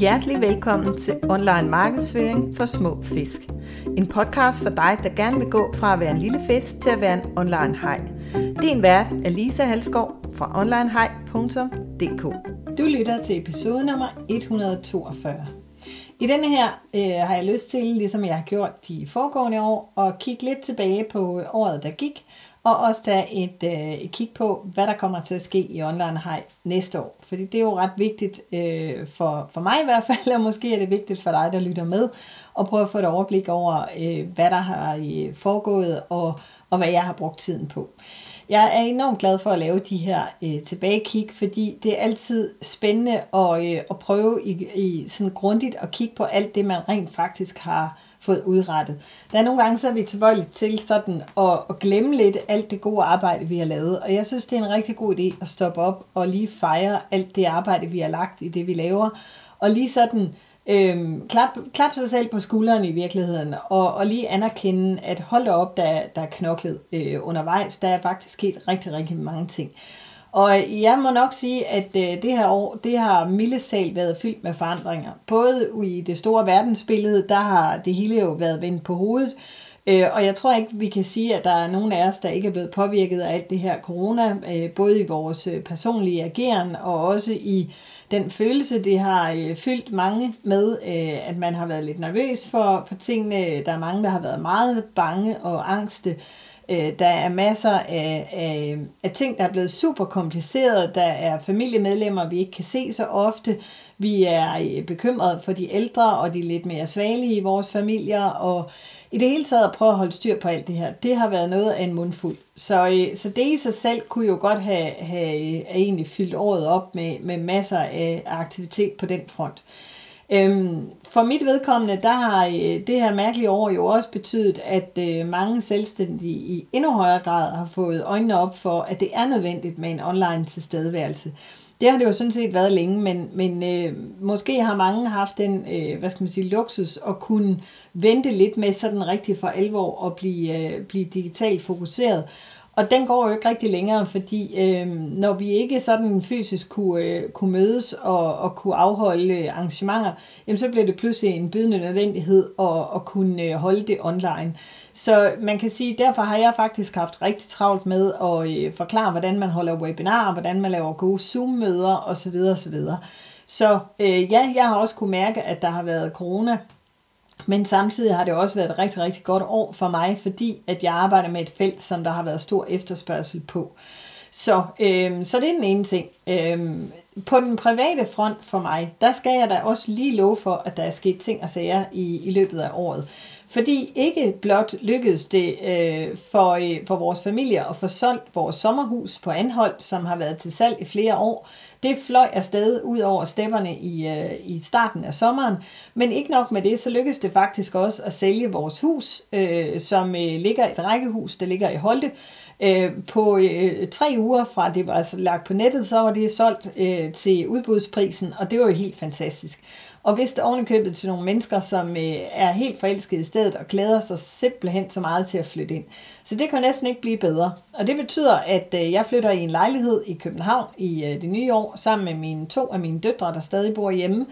Hjertelig velkommen til Online Markedsføring for Små Fisk. En podcast for dig, der gerne vil gå fra at være en lille fisk til at være en online hej. Din vært er Lisa Halskov fra onlinehej.dk. Du lytter til episode nummer 142. I denne her øh, har jeg lyst til, ligesom jeg har gjort de foregående år, at kigge lidt tilbage på året, der gik, og også tage et, øh, et kig på, hvad der kommer til at ske i Online High næste år. Fordi det er jo ret vigtigt øh, for, for mig i hvert fald, og måske er det vigtigt for dig, der lytter med, at prøve at få et overblik over, øh, hvad der har øh, foregået, og, og hvad jeg har brugt tiden på. Jeg er enormt glad for at lave de her øh, tilbagekig, fordi det er altid spændende at, øh, at prøve i, i sådan grundigt at kigge på alt det, man rent faktisk har fået udrettet. Der er nogle gange, så er vi tilbøjelige til sådan at, at glemme lidt alt det gode arbejde, vi har lavet. Og jeg synes, det er en rigtig god idé at stoppe op og lige fejre alt det arbejde, vi har lagt i det, vi laver. Og lige sådan øhm, klap, klap sig selv på skulderen i virkeligheden, og, og lige anerkende, at hold op, der, der er knoklet øh, undervejs. Der er faktisk sket rigtig, rigtig mange ting. Og jeg må nok sige, at øh, det her år, det har mildesal været fyldt med forandringer. Både i det store verdensbillede, der har det hele jo været vendt på hovedet, øh, og jeg tror ikke, vi kan sige, at der er nogen af os, der ikke er blevet påvirket af alt det her corona, øh, både i vores personlige ageren og også i den følelse, det har fyldt mange med, at man har været lidt nervøs for, for tingene. Der er mange, der har været meget bange og angste. Øh, der er masser af, af, af ting, der er blevet super kompliceret. Der er familiemedlemmer, vi ikke kan se så ofte. Vi er øh, bekymrede for de ældre og de lidt mere svagelige i vores familier. Og i det hele taget at prøve at holde styr på alt det her, det har været noget af en mundfuld. Så, øh, så det i sig selv kunne jo godt have, have øh, egentlig fyldt året op med, med masser af aktivitet på den front. Øhm, for mit vedkommende, der har øh, det her mærkelige år jo også betydet, at øh, mange selvstændige i endnu højere grad har fået øjnene op for, at det er nødvendigt med en online tilstedeværelse. Det har det jo sådan set været længe, men, men øh, måske har mange haft den, øh, hvad skal man sige, luksus at kunne vente lidt med sådan rigtig for alvor og blive, øh, blive digitalt fokuseret. Og den går jo ikke rigtig længere, fordi øh, når vi ikke sådan fysisk kunne, øh, kunne mødes og, og kunne afholde øh, arrangementer, jamen så bliver det pludselig en bydende nødvendighed at, at kunne øh, holde det online. Så man kan sige, derfor har jeg faktisk haft rigtig travlt med at øh, forklare, hvordan man holder webinarer, hvordan man laver gode Zoom-møder osv. osv. Så øh, ja, jeg har også kunne mærke, at der har været corona men samtidig har det også været et rigtig, rigtig godt år for mig, fordi at jeg arbejder med et felt, som der har været stor efterspørgsel på. Så, øhm, så det er den ene ting. Øhm, på den private front for mig, der skal jeg da også lige love for, at der er sket ting og sager i, i løbet af året. Fordi ikke blot lykkedes det øh, for, øh, for vores familie at få solgt vores sommerhus på Anholdt, som har været til salg i flere år, det fløj afsted ud over stepperne i, øh, i starten af sommeren, men ikke nok med det, så lykkedes det faktisk også at sælge vores hus, øh, som øh, ligger et rækkehus, der ligger i Holte, Øh, på øh, tre uger fra det var altså lagt på nettet, så var det solgt øh, til udbudsprisen, og det var jo helt fantastisk. Og hvis det ovenikøbet til nogle mennesker, som øh, er helt forelskede i stedet og glæder sig simpelthen så meget til at flytte ind. Så det kan næsten ikke blive bedre. Og det betyder, at øh, jeg flytter i en lejlighed i København i øh, det nye år, sammen med mine to af mine døtre, der stadig bor hjemme.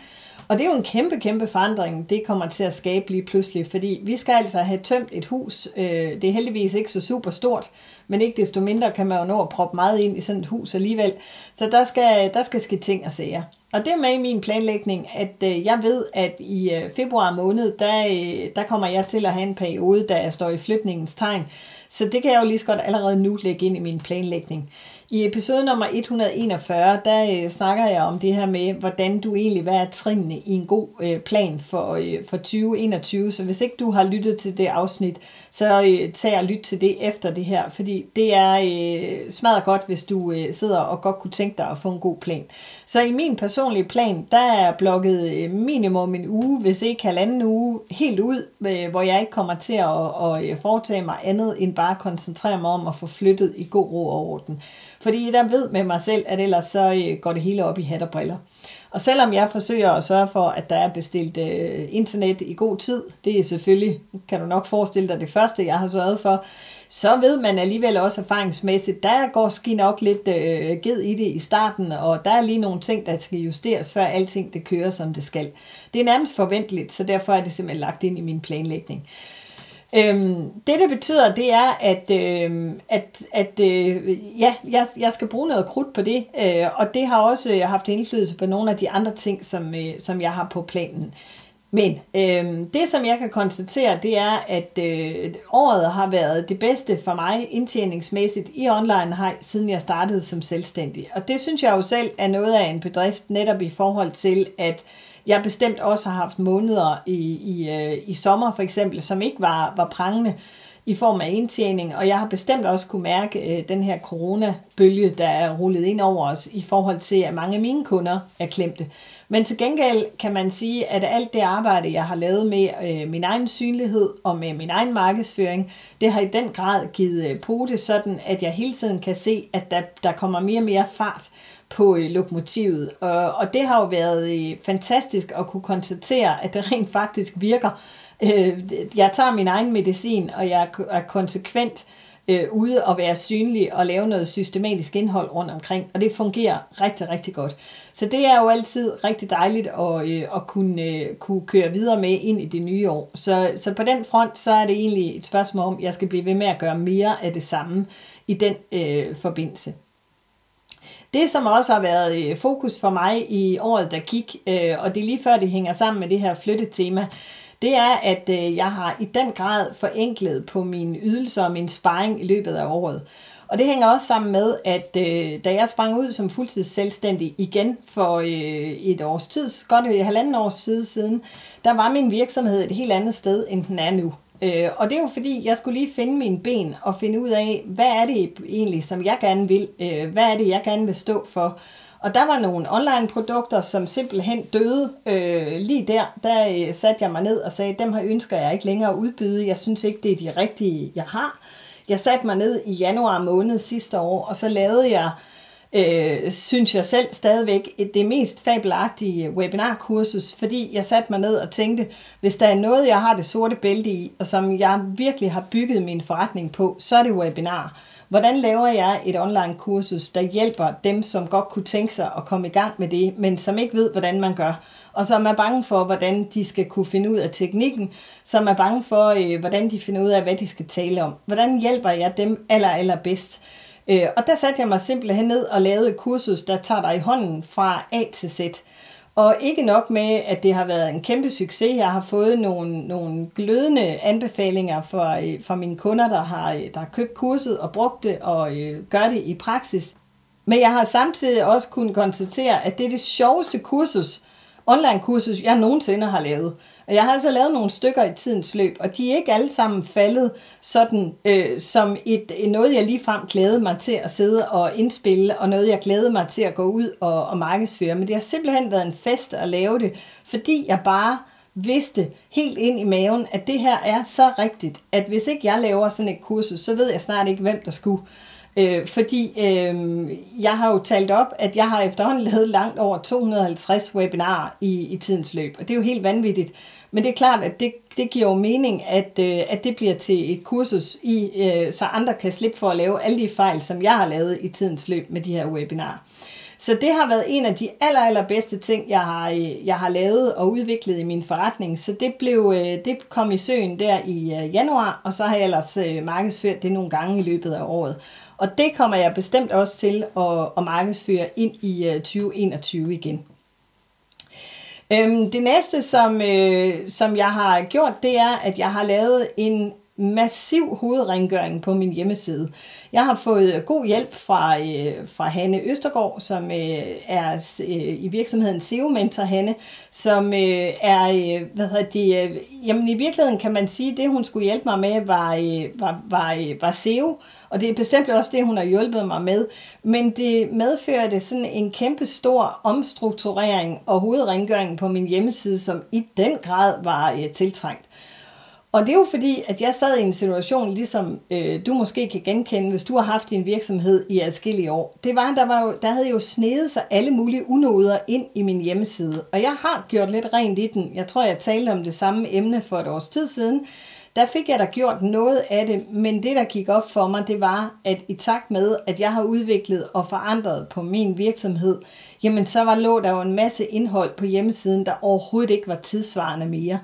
Og det er jo en kæmpe, kæmpe forandring, det kommer til at skabe lige pludselig, fordi vi skal altså have tømt et hus. Øh, det er heldigvis ikke så super stort, men ikke desto mindre kan man jo nå at proppe meget ind i sådan et hus alligevel. Så der skal, der skal ske ting og sager. Og det er med i min planlægning, at øh, jeg ved, at i øh, februar måned, der, øh, der kommer jeg til at have en periode, der står i flytningens tegn. Så det kan jeg jo lige så godt allerede nu lægge ind i min planlægning. I episode nummer 141, der øh, snakker jeg om det her med, hvordan du egentlig, hvad er trinene i en god øh, plan for, øh, for 2021. Så hvis ikke du har lyttet til det afsnit, så øh, tag og lyt til det efter det her, fordi det er øh, smadret godt, hvis du øh, sidder og godt kunne tænke dig at få en god plan. Så i min personlige plan, der er blokket øh, minimum en uge, hvis ikke halvanden uge, helt ud, øh, hvor jeg ikke kommer til at, at, øh, foretage mig andet, end bare koncentrere mig om at få flyttet i god ro og orden. Fordi der ved med mig selv, at ellers så går det hele op i hat og briller. Og selvom jeg forsøger at sørge for, at der er bestilt øh, internet i god tid, det er selvfølgelig, kan du nok forestille dig, det første, jeg har sørget for, så ved man alligevel også erfaringsmæssigt, der går ski nok lidt øh, ged i det i starten, og der er lige nogle ting, der skal justeres, før alting det kører, som det skal. Det er nærmest forventeligt, så derfor er det simpelthen lagt ind i min planlægning. Øhm, det, det betyder, det er, at, øhm, at, at øh, ja, jeg, jeg skal bruge noget krudt på det, øh, og det har også øh, haft indflydelse på nogle af de andre ting, som, øh, som jeg har på planen. Men øh, det, som jeg kan konstatere, det er, at øh, året har været det bedste for mig indtjeningsmæssigt i online hej, siden jeg startede som selvstændig. Og det synes jeg jo selv er noget af en bedrift, netop i forhold til, at jeg bestemt også har haft måneder i, i, øh, i sommer for eksempel, som ikke var, var prangende i form af indtjening, og jeg har bestemt også kunne mærke øh, den her coronabølge, der er rullet ind over os i forhold til, at mange af mine kunder er klemte. Men til gengæld kan man sige, at alt det arbejde, jeg har lavet med øh, min egen synlighed og med min egen markedsføring, det har i den grad givet øh, pote, sådan at jeg hele tiden kan se, at der, der kommer mere og mere fart på øh, lokomotivet. Og, og det har jo været øh, fantastisk at kunne konstatere, at det rent faktisk virker. Øh, jeg tager min egen medicin, og jeg er konsekvent øh, Øh, ude og være synlig og lave noget systematisk indhold rundt omkring, og det fungerer rigtig, rigtig godt. Så det er jo altid rigtig dejligt at, øh, at kunne, øh, kunne køre videre med ind i det nye år. Så, så på den front, så er det egentlig et spørgsmål om, at jeg skal blive ved med at gøre mere af det samme i den øh, forbindelse. Det, som også har været øh, fokus for mig i året, der gik, øh, og det er lige før det hænger sammen med det her flyttetema, det er, at øh, jeg har i den grad forenklet på mine ydelser og min sparring i løbet af året. Og det hænger også sammen med, at øh, da jeg sprang ud som fuldtidsselvstændig igen for øh, et års tid, godt et halvanden års tid siden, der var min virksomhed et helt andet sted, end den er nu. Øh, og det er jo fordi, jeg skulle lige finde mine ben og finde ud af, hvad er det egentlig, som jeg gerne vil? Øh, hvad er det, jeg gerne vil stå for? Og der var nogle online produkter, som simpelthen døde øh, lige der. Der øh, satte jeg mig ned og sagde, dem her ønsker jeg ikke længere at udbyde. Jeg synes ikke, det er de rigtige, jeg har. Jeg satte mig ned i januar måned sidste år, og så lavede jeg øh, synes jeg selv stadigvæk, det mest fabelagtige webinarkursus, fordi jeg satte mig ned og tænkte, hvis der er noget, jeg har det sorte bælte i, og som jeg virkelig har bygget min forretning på, så er det webinar. Hvordan laver jeg et online kursus, der hjælper dem, som godt kunne tænke sig at komme i gang med det, men som ikke ved, hvordan man gør? og som er bange for, hvordan de skal kunne finde ud af teknikken, som er bange for, øh, hvordan de finder ud af, hvad de skal tale om. Hvordan hjælper jeg dem aller, aller bedst? Øh, og der satte jeg mig simpelthen ned og lavede et kursus, der tager dig i hånden fra A til Z. Og ikke nok med, at det har været en kæmpe succes. Jeg har fået nogle, nogle glødende anbefalinger fra, øh, fra mine kunder, der har, øh, der har købt kurset og brugt det og øh, gør det i praksis. Men jeg har samtidig også kunnet konstatere, at det er det sjoveste kursus, online kursus, jeg nogensinde har lavet. Og jeg har altså lavet nogle stykker i tidens løb, og de er ikke alle sammen faldet sådan øh, som et, øh, noget, jeg ligefrem glædede mig til at sidde og indspille, og noget, jeg glædede mig til at gå ud og, og markedsføre. Men det har simpelthen været en fest at lave det, fordi jeg bare vidste helt ind i maven, at det her er så rigtigt, at hvis ikke jeg laver sådan et kursus, så ved jeg snart ikke, hvem der skulle. Øh, fordi øh, jeg har jo talt op, at jeg har efterhånden lavet langt over 250 webinarer i, i tidens løb, og det er jo helt vanvittigt. Men det er klart, at det, det giver jo mening, at, øh, at det bliver til et kursus, i, øh, så andre kan slippe for at lave alle de fejl, som jeg har lavet i tidens løb med de her webinarer. Så det har været en af de aller, aller bedste ting, jeg har, øh, jeg har lavet og udviklet i min forretning. Så det, blev, øh, det kom i søen der i øh, januar, og så har jeg ellers markedsført det nogle gange i løbet af året. Og det kommer jeg bestemt også til at, at markedsføre ind i øh, 2021 igen. Øhm, det næste, som, øh, som jeg har gjort, det er, at jeg har lavet en massiv hovedrengøring på min hjemmeside. Jeg har fået god hjælp fra, øh, fra Hanne Østergaard, som øh, er øh, i virksomheden SEO Mentor Hanne, som øh, er, øh, hvad hedder det, øh, jamen i virkeligheden kan man sige, at det hun skulle hjælpe mig med var, øh, var, var, øh, var SEO, og det er bestemt også det, hun har hjulpet mig med. Men det medførte sådan en kæmpe stor omstrukturering og hovedrengøring på min hjemmeside, som i den grad var øh, tiltrængt. Og det er jo fordi, at jeg sad i en situation, ligesom øh, du måske kan genkende, hvis du har haft din virksomhed i adskillige år. Det var, der, var jo, der havde jo snedet sig alle mulige unoder ind i min hjemmeside. Og jeg har gjort lidt rent i den. Jeg tror, jeg talte om det samme emne for et års tid siden. Der fik jeg da gjort noget af det, men det, der gik op for mig, det var, at i takt med, at jeg har udviklet og forandret på min virksomhed, jamen så var lå der jo en masse indhold på hjemmesiden, der overhovedet ikke var tidsvarende mere.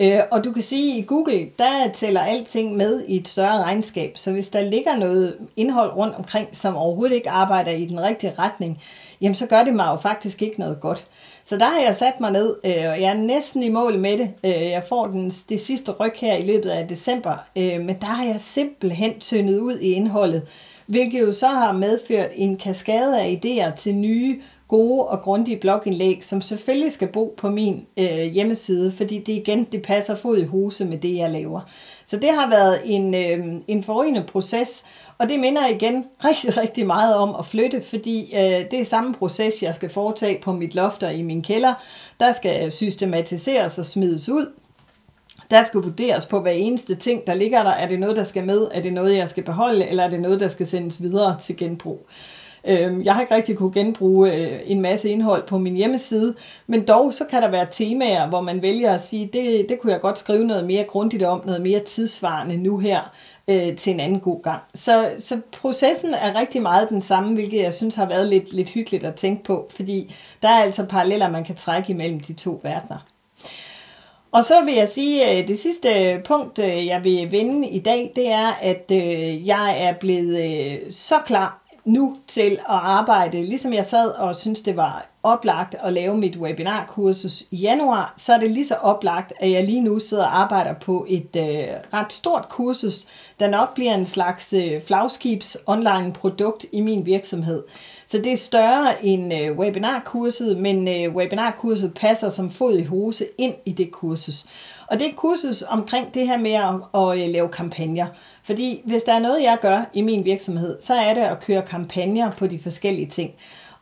Øh, og du kan sige, at i Google, der tæller alting med i et større regnskab. Så hvis der ligger noget indhold rundt omkring, som overhovedet ikke arbejder i den rigtige retning, jamen så gør det mig jo faktisk ikke noget godt. Så der har jeg sat mig ned, øh, og jeg er næsten i mål med det. Øh, jeg får den, det sidste ryg her i løbet af december, øh, men der har jeg simpelthen tyndet ud i indholdet, hvilket jo så har medført en kaskade af idéer til nye gode og grundige blogindlæg, som selvfølgelig skal bo på min øh, hjemmeside, fordi det igen, det passer fod i huse med det, jeg laver. Så det har været en, øh, en forrygende proces, og det minder igen rigtig, rigtig meget om at flytte, fordi øh, det er samme proces, jeg skal foretage på mit loft og i min kælder. Der skal systematiseres og smides ud. Der skal vurderes på hver eneste ting, der ligger der. Er det noget, der skal med? Er det noget, jeg skal beholde? Eller er det noget, der skal sendes videre til genbrug? Øh, Øhm, jeg har ikke rigtig kunne genbruge øh, en masse indhold på min hjemmeside, men dog så kan der være temaer, hvor man vælger at sige, det, det kunne jeg godt skrive noget mere grundigt om, noget mere tidsvarende nu her øh, til en anden god gang. Så, så processen er rigtig meget den samme, hvilket jeg synes har været lidt, lidt hyggeligt at tænke på, fordi der er altså paralleller, man kan trække imellem de to verdener. Og så vil jeg sige, at det sidste øh, punkt, øh, jeg vil vende i dag, det er, at jeg er blevet så klar nu til at arbejde, ligesom jeg sad og synes det var oplagt at lave mit webinarkursus i januar, så er det lige så oplagt, at jeg lige nu sidder og arbejder på et øh, ret stort kursus, der nok bliver en slags øh, flagskibs online produkt i min virksomhed. Så det er større end øh, webinarkurset, men øh, webinarkurset passer som fod i hose ind i det kursus. Og det er et kursus omkring det her med at, at, at lave kampagner. Fordi hvis der er noget, jeg gør i min virksomhed, så er det at køre kampagner på de forskellige ting.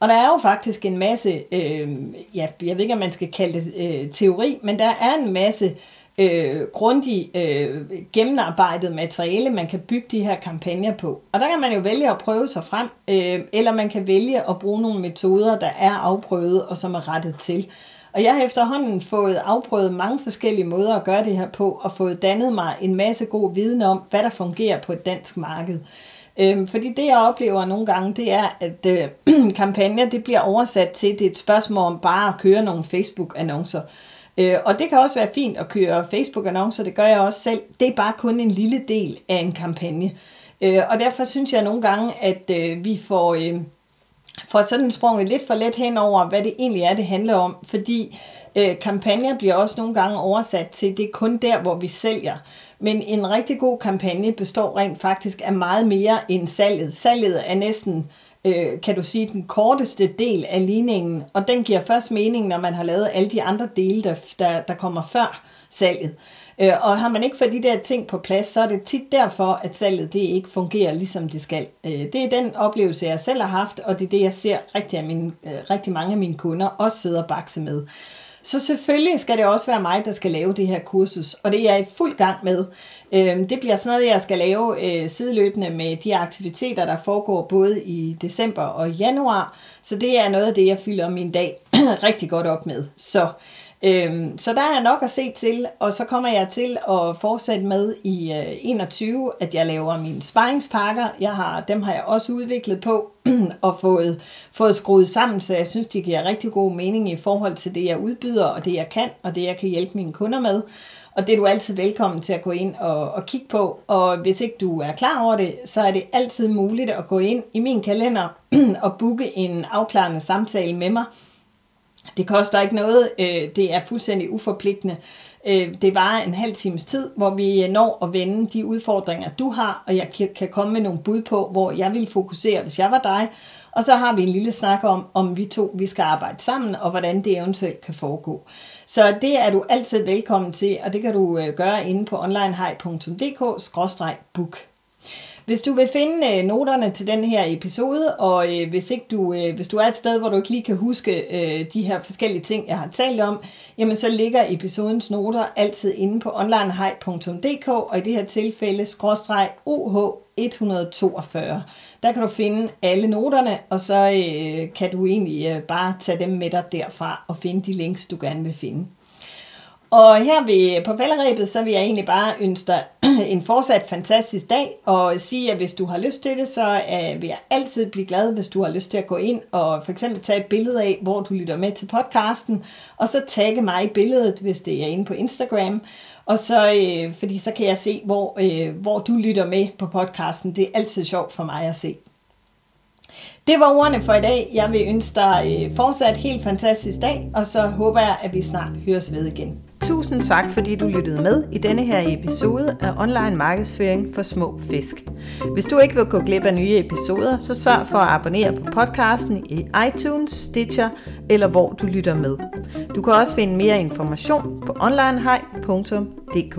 Og der er jo faktisk en masse, øh, ja, jeg ved ikke, om man skal kalde det øh, teori, men der er en masse øh, Øh, grundigt øh, gennemarbejdet materiale, man kan bygge de her kampagner på. Og der kan man jo vælge at prøve sig frem, øh, eller man kan vælge at bruge nogle metoder, der er afprøvet og som er rettet til. Og jeg har efterhånden fået afprøvet mange forskellige måder at gøre det her på, og fået dannet mig en masse god viden om, hvad der fungerer på et dansk marked. Øhm, fordi det, jeg oplever nogle gange, det er, at øh, kampagner det bliver oversat til, det er et spørgsmål om bare at køre nogle Facebook-annoncer. Øh, Øh, og det kan også være fint at køre Facebook-annoncer, det gør jeg også selv. Det er bare kun en lille del af en kampagne. Øh, og derfor synes jeg nogle gange, at øh, vi får... Øh, får sådan sprunget lidt for let hen over, hvad det egentlig er, det handler om. Fordi øh, kampagner bliver også nogle gange oversat til, det er kun der, hvor vi sælger. Men en rigtig god kampagne består rent faktisk af meget mere end salget. Salget er næsten, øh, øh, kan du sige, den korteste del af ligningen, og den giver først mening, når man har lavet alle de andre dele, der, der, der kommer før salget. Øh, og har man ikke fået de der ting på plads, så er det tit derfor, at salget det ikke fungerer, ligesom det skal. Øh, det er den oplevelse, jeg selv har haft, og det er det, jeg ser rigtig, af mine, øh, rigtig mange af mine kunder også sidder og bakse med. Så selvfølgelig skal det også være mig, der skal lave det her kursus, og det er jeg i fuld gang med. Øhm, det bliver sådan noget, jeg skal lave øh, sideløbende med de aktiviteter, der foregår både i december og januar. Så det er noget af det, jeg fylder min dag rigtig godt op med. Så Øhm, så der er nok at se til, og så kommer jeg til at fortsætte med i øh, 21, at jeg laver mine sparringspakker. Jeg har, dem har jeg også udviklet på og fået, fået skruet sammen, så jeg synes, de giver rigtig god mening i forhold til det, jeg udbyder, og det, jeg kan, og det, jeg kan hjælpe mine kunder med. Og det er du altid velkommen til at gå ind og, og kigge på. Og hvis ikke du er klar over det, så er det altid muligt at gå ind i min kalender og booke en afklarende samtale med mig det koster ikke noget. Øh, det er fuldstændig uforpligtende. Øh, det var en halv times tid, hvor vi når at vende de udfordringer, du har, og jeg kan komme med nogle bud på, hvor jeg vil fokusere, hvis jeg var dig. Og så har vi en lille snak om, om vi to vi skal arbejde sammen, og hvordan det eventuelt kan foregå. Så det er du altid velkommen til, og det kan du øh, gøre inde på onlinehej.dk-book. Hvis du vil finde øh, noterne til den her episode, og øh, hvis, ikke du, hvis du er et sted, hvor du ikke lige kan huske de her forskellige ting, jeg har talt om, jamen så ligger episodens noter altid inde på onlinehej.dk, og i det her tilfælde skråstreg OH 142. Der kan du finde alle noterne, og så øh, kan du egentlig øh, bare tage dem med dig derfra og finde de links, du gerne vil finde. Og her ved, på falderæbet, så vil jeg egentlig bare ønske dig en fortsat fantastisk dag, og sige, at hvis du har lyst til det, så øh, vil jeg altid blive glad, hvis du har lyst til at gå ind og for eksempel tage et billede af, hvor du lytter med til podcasten, og så tagge mig i billedet, hvis det er inde på Instagram, og så, øh, fordi så kan jeg se, hvor, øh, hvor du lytter med på podcasten. Det er altid sjovt for mig at se. Det var ordene for i dag. Jeg vil ønske dig øh, fortsat helt fantastisk dag, og så håber jeg, at vi snart høres ved igen. Tusind tak, fordi du lyttede med i denne her episode af Online Markedsføring for Små Fisk. Hvis du ikke vil gå glip af nye episoder, så sørg for at abonnere på podcasten i iTunes, Stitcher eller hvor du lytter med. Du kan også finde mere information på onlinehej.dk.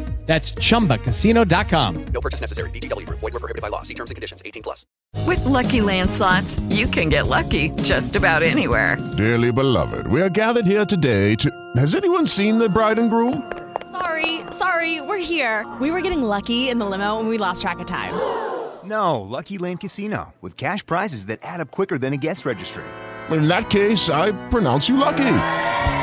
That's ChumbaCasino.com. No purchase necessary. VGW. Void were prohibited by law. See terms and conditions. 18 plus. With Lucky Land slots, you can get lucky just about anywhere. Dearly beloved, we are gathered here today to... Has anyone seen the bride and groom? Sorry, sorry, we're here. We were getting lucky in the limo and we lost track of time. No, Lucky Land Casino. With cash prizes that add up quicker than a guest registry. In that case, I pronounce you lucky.